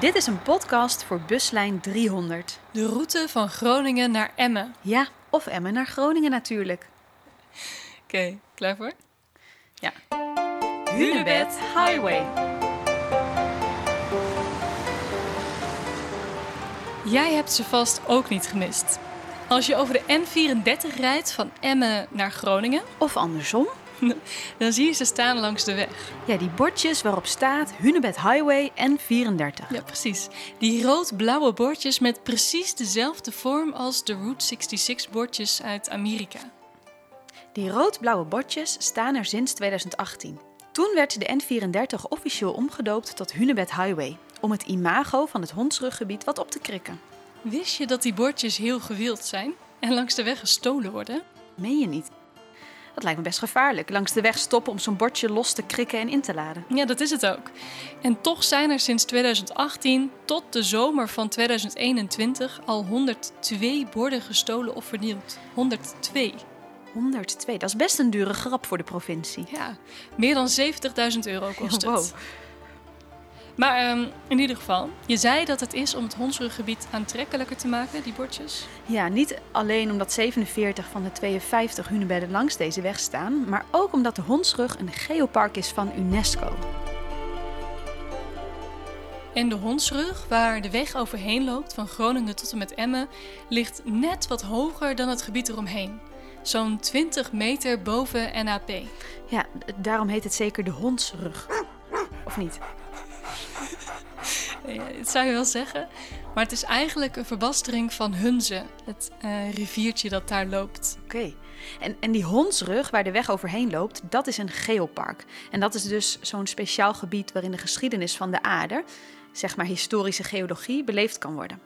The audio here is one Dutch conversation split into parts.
Dit is een podcast voor buslijn 300. De route van Groningen naar Emmen. Ja, of Emmen naar Groningen natuurlijk. Oké, klaar voor? Ja. Hunebed Highway. Jij hebt ze vast ook niet gemist. Als je over de N34 rijdt van Emmen naar Groningen, Of andersom. dan zie je ze staan langs de weg. Ja, die bordjes waarop staat Hunebed Highway N34. Ja, precies. Die rood-blauwe bordjes met precies dezelfde vorm als de Route 66 bordjes uit Amerika. Die rood-blauwe bordjes staan er sinds 2018. Toen werd de N34 officieel omgedoopt tot Hunebed Highway. Om het imago van het hondsruggebied wat op te krikken. Wist je dat die bordjes heel gewild zijn en langs de weg gestolen worden? Meen je niet? Dat lijkt me best gevaarlijk. Langs de weg stoppen om zo'n bordje los te krikken en in te laden. Ja, dat is het ook. En toch zijn er sinds 2018 tot de zomer van 2021 al 102 borden gestolen of vernield. 102. 102, dat is best een dure grap voor de provincie. Ja, meer dan 70.000 euro kost het. Wow. Maar ehm, in ieder geval, je zei dat het is om het hondsruggebied aantrekkelijker te maken, die bordjes. Ja, niet alleen omdat 47 van de 52 hunebedden langs deze weg staan, maar ook omdat de Hondsrug een geopark is van UNESCO. En de hondsrug, waar de weg overheen loopt van Groningen tot en met Emmen, ligt net wat hoger dan het gebied eromheen. Zo'n 20 meter boven NAP. Ja, daarom heet het zeker de Hondsrug. Of niet? Dat zou je wel zeggen. Maar het is eigenlijk een verbastering van Hunze, het eh, riviertje dat daar loopt. Oké. En, en die Hondsrug, waar de weg overheen loopt, dat is een geopark. En dat is dus zo'n speciaal gebied waarin de geschiedenis van de aarde, zeg maar historische geologie, beleefd kan worden.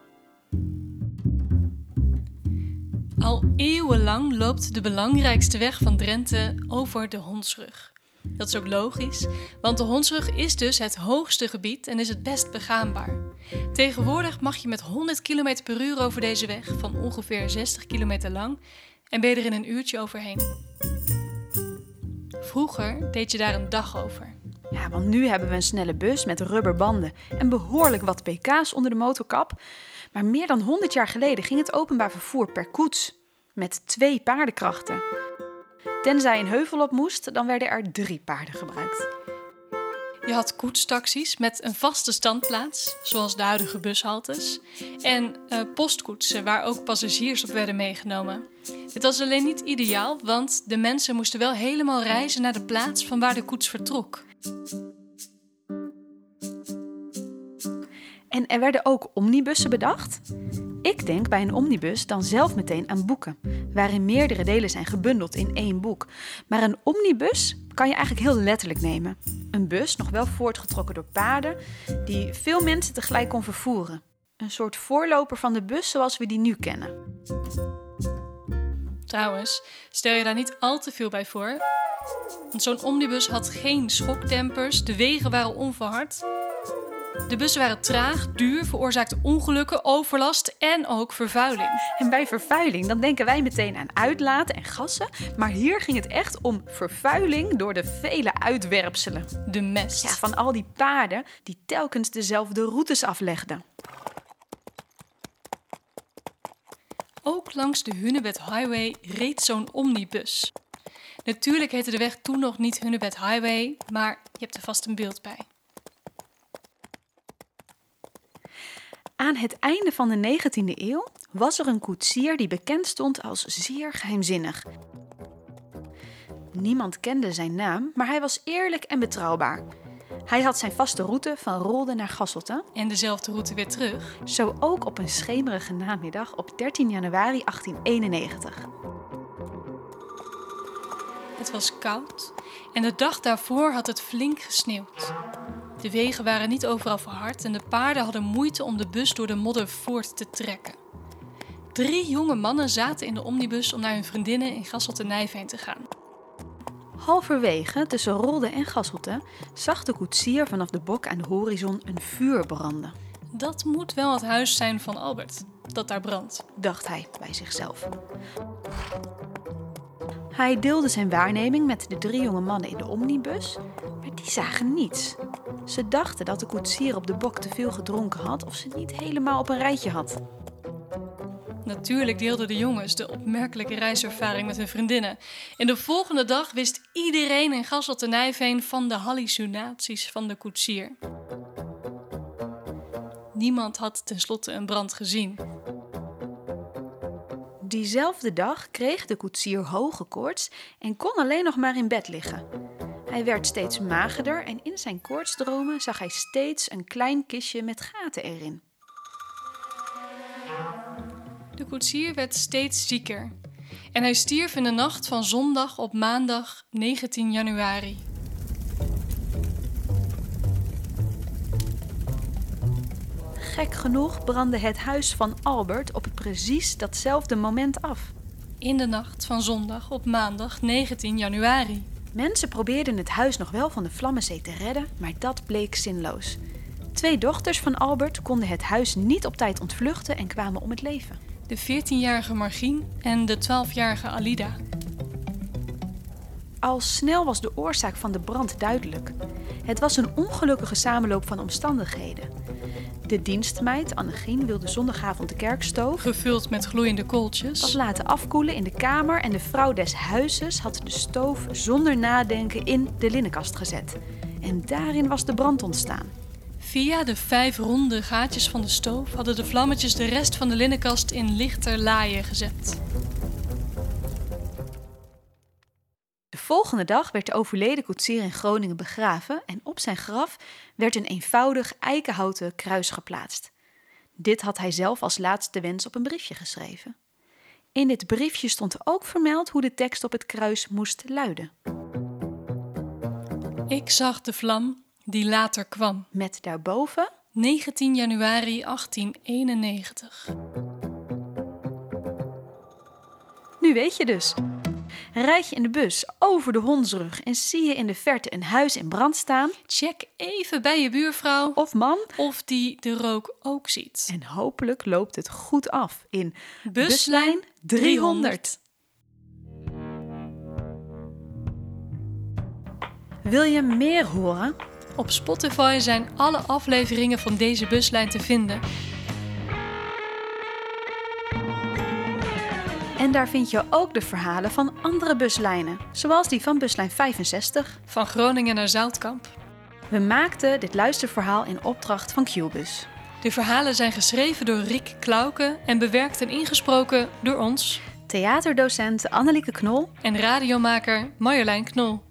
Al eeuwenlang loopt de belangrijkste weg van Drenthe over de Hondsrug. Dat is ook logisch, want de Hondsrug is dus het hoogste gebied en is het best begaanbaar. Tegenwoordig mag je met 100 km per uur over deze weg van ongeveer 60 kilometer lang en ben je er in een uurtje overheen. Vroeger deed je daar een dag over. Ja, want nu hebben we een snelle bus met rubberbanden en behoorlijk wat pk's onder de motorkap. Maar meer dan 100 jaar geleden ging het openbaar vervoer per koets. Met twee paardenkrachten. Tenzij een heuvel op moest, dan werden er drie paarden gebruikt. Je had koetstaxis met een vaste standplaats, zoals de huidige bushaltes, en eh, postkoetsen waar ook passagiers op werden meegenomen. Dit was alleen niet ideaal, want de mensen moesten wel helemaal reizen naar de plaats van waar de koets vertrok. En er werden ook omnibussen bedacht. Ik denk bij een omnibus dan zelf meteen aan boeken, waarin meerdere delen zijn gebundeld in één boek. Maar een omnibus kan je eigenlijk heel letterlijk nemen. Een bus, nog wel voortgetrokken door paarden, die veel mensen tegelijk kon vervoeren. Een soort voorloper van de bus zoals we die nu kennen. Trouwens, stel je daar niet al te veel bij voor. Want zo'n omnibus had geen schokdempers, de wegen waren onverhard. De bussen waren traag, duur, veroorzaakten ongelukken, overlast en ook vervuiling. En bij vervuiling, dan denken wij meteen aan uitlaten en gassen. Maar hier ging het echt om vervuiling door de vele uitwerpselen. De mest. Ja, van al die paarden die telkens dezelfde routes aflegden. Ook langs de Hunebed Highway reed zo'n omnibus. Natuurlijk heette de weg toen nog niet Hunebed Highway, maar je hebt er vast een beeld bij. Aan het einde van de 19e eeuw was er een koetsier die bekend stond als zeer geheimzinnig. Niemand kende zijn naam, maar hij was eerlijk en betrouwbaar. Hij had zijn vaste route van Rolde naar Gasselte, En dezelfde route weer terug. zo ook op een schemerige namiddag op 13 januari 1891. Het was koud en de dag daarvoor had het flink gesneeuwd. De wegen waren niet overal verhard en de paarden hadden moeite om de bus door de modder voort te trekken. Drie jonge mannen zaten in de omnibus om naar hun vriendinnen in Gasselte-Nijveen te gaan. Halverwege, tussen Rolde en Gasselte, zag de koetsier vanaf de bok aan de horizon een vuur branden. Dat moet wel het huis zijn van Albert, dat daar brandt. dacht hij bij zichzelf. Hij deelde zijn waarneming met de drie jonge mannen in de omnibus, die zagen niets. Ze dachten dat de koetsier op de bok te veel gedronken had of ze niet helemaal op een rijtje had. Natuurlijk deelden de jongens de opmerkelijke reiservaring met hun vriendinnen. En de volgende dag wist iedereen in Gasselt en Nijveen van de hallucinaties van de koetsier. Niemand had tenslotte een brand gezien. Diezelfde dag kreeg de koetsier hoge koorts en kon alleen nog maar in bed liggen. Hij werd steeds magerder en in zijn koortsdromen zag hij steeds een klein kistje met gaten erin. De koetsier werd steeds zieker en hij stierf in de nacht van zondag op maandag 19 januari. Gek genoeg brandde het huis van Albert op precies datzelfde moment af. In de nacht van zondag op maandag 19 januari. Mensen probeerden het huis nog wel van de Vlammenzee te redden, maar dat bleek zinloos. Twee dochters van Albert konden het huis niet op tijd ontvluchten en kwamen om het leven. De 14-jarige Margien en de 12-jarige Alida. Al snel was de oorzaak van de brand duidelijk. Het was een ongelukkige samenloop van omstandigheden. De dienstmeid Annegien wilde zondagavond de kerkstoof Gevuld met gloeiende kooltjes. was laten afkoelen in de kamer en de vrouw des huizes had de stoof zonder nadenken in de linnenkast gezet. En daarin was de brand ontstaan. Via de vijf ronde gaatjes van de stoof hadden de vlammetjes de rest van de linnenkast in lichter laaien gezet. Volgende dag werd de overleden koetsier in Groningen begraven en op zijn graf werd een eenvoudig eikenhouten kruis geplaatst. Dit had hij zelf als laatste wens op een briefje geschreven. In dit briefje stond ook vermeld hoe de tekst op het kruis moest luiden. Ik zag de vlam die later kwam. Met daarboven 19 januari 1891. Nu weet je dus. Rijd je in de bus over de hondsrug en zie je in de verte een huis in brand staan, Check even bij je buurvrouw of man, of die de rook ook ziet. en hopelijk loopt het goed af in Buslijn 300. Wil je meer horen? Op Spotify zijn alle afleveringen van deze buslijn te vinden. En daar vind je ook de verhalen van andere buslijnen, zoals die van buslijn 65. Van Groningen naar Zoutkamp. We maakten dit luisterverhaal in opdracht van Qbus. De verhalen zijn geschreven door Rick Klauke en bewerkt en ingesproken door ons Theaterdocent Annelieke Knol en radiomaker Marjolein Knol.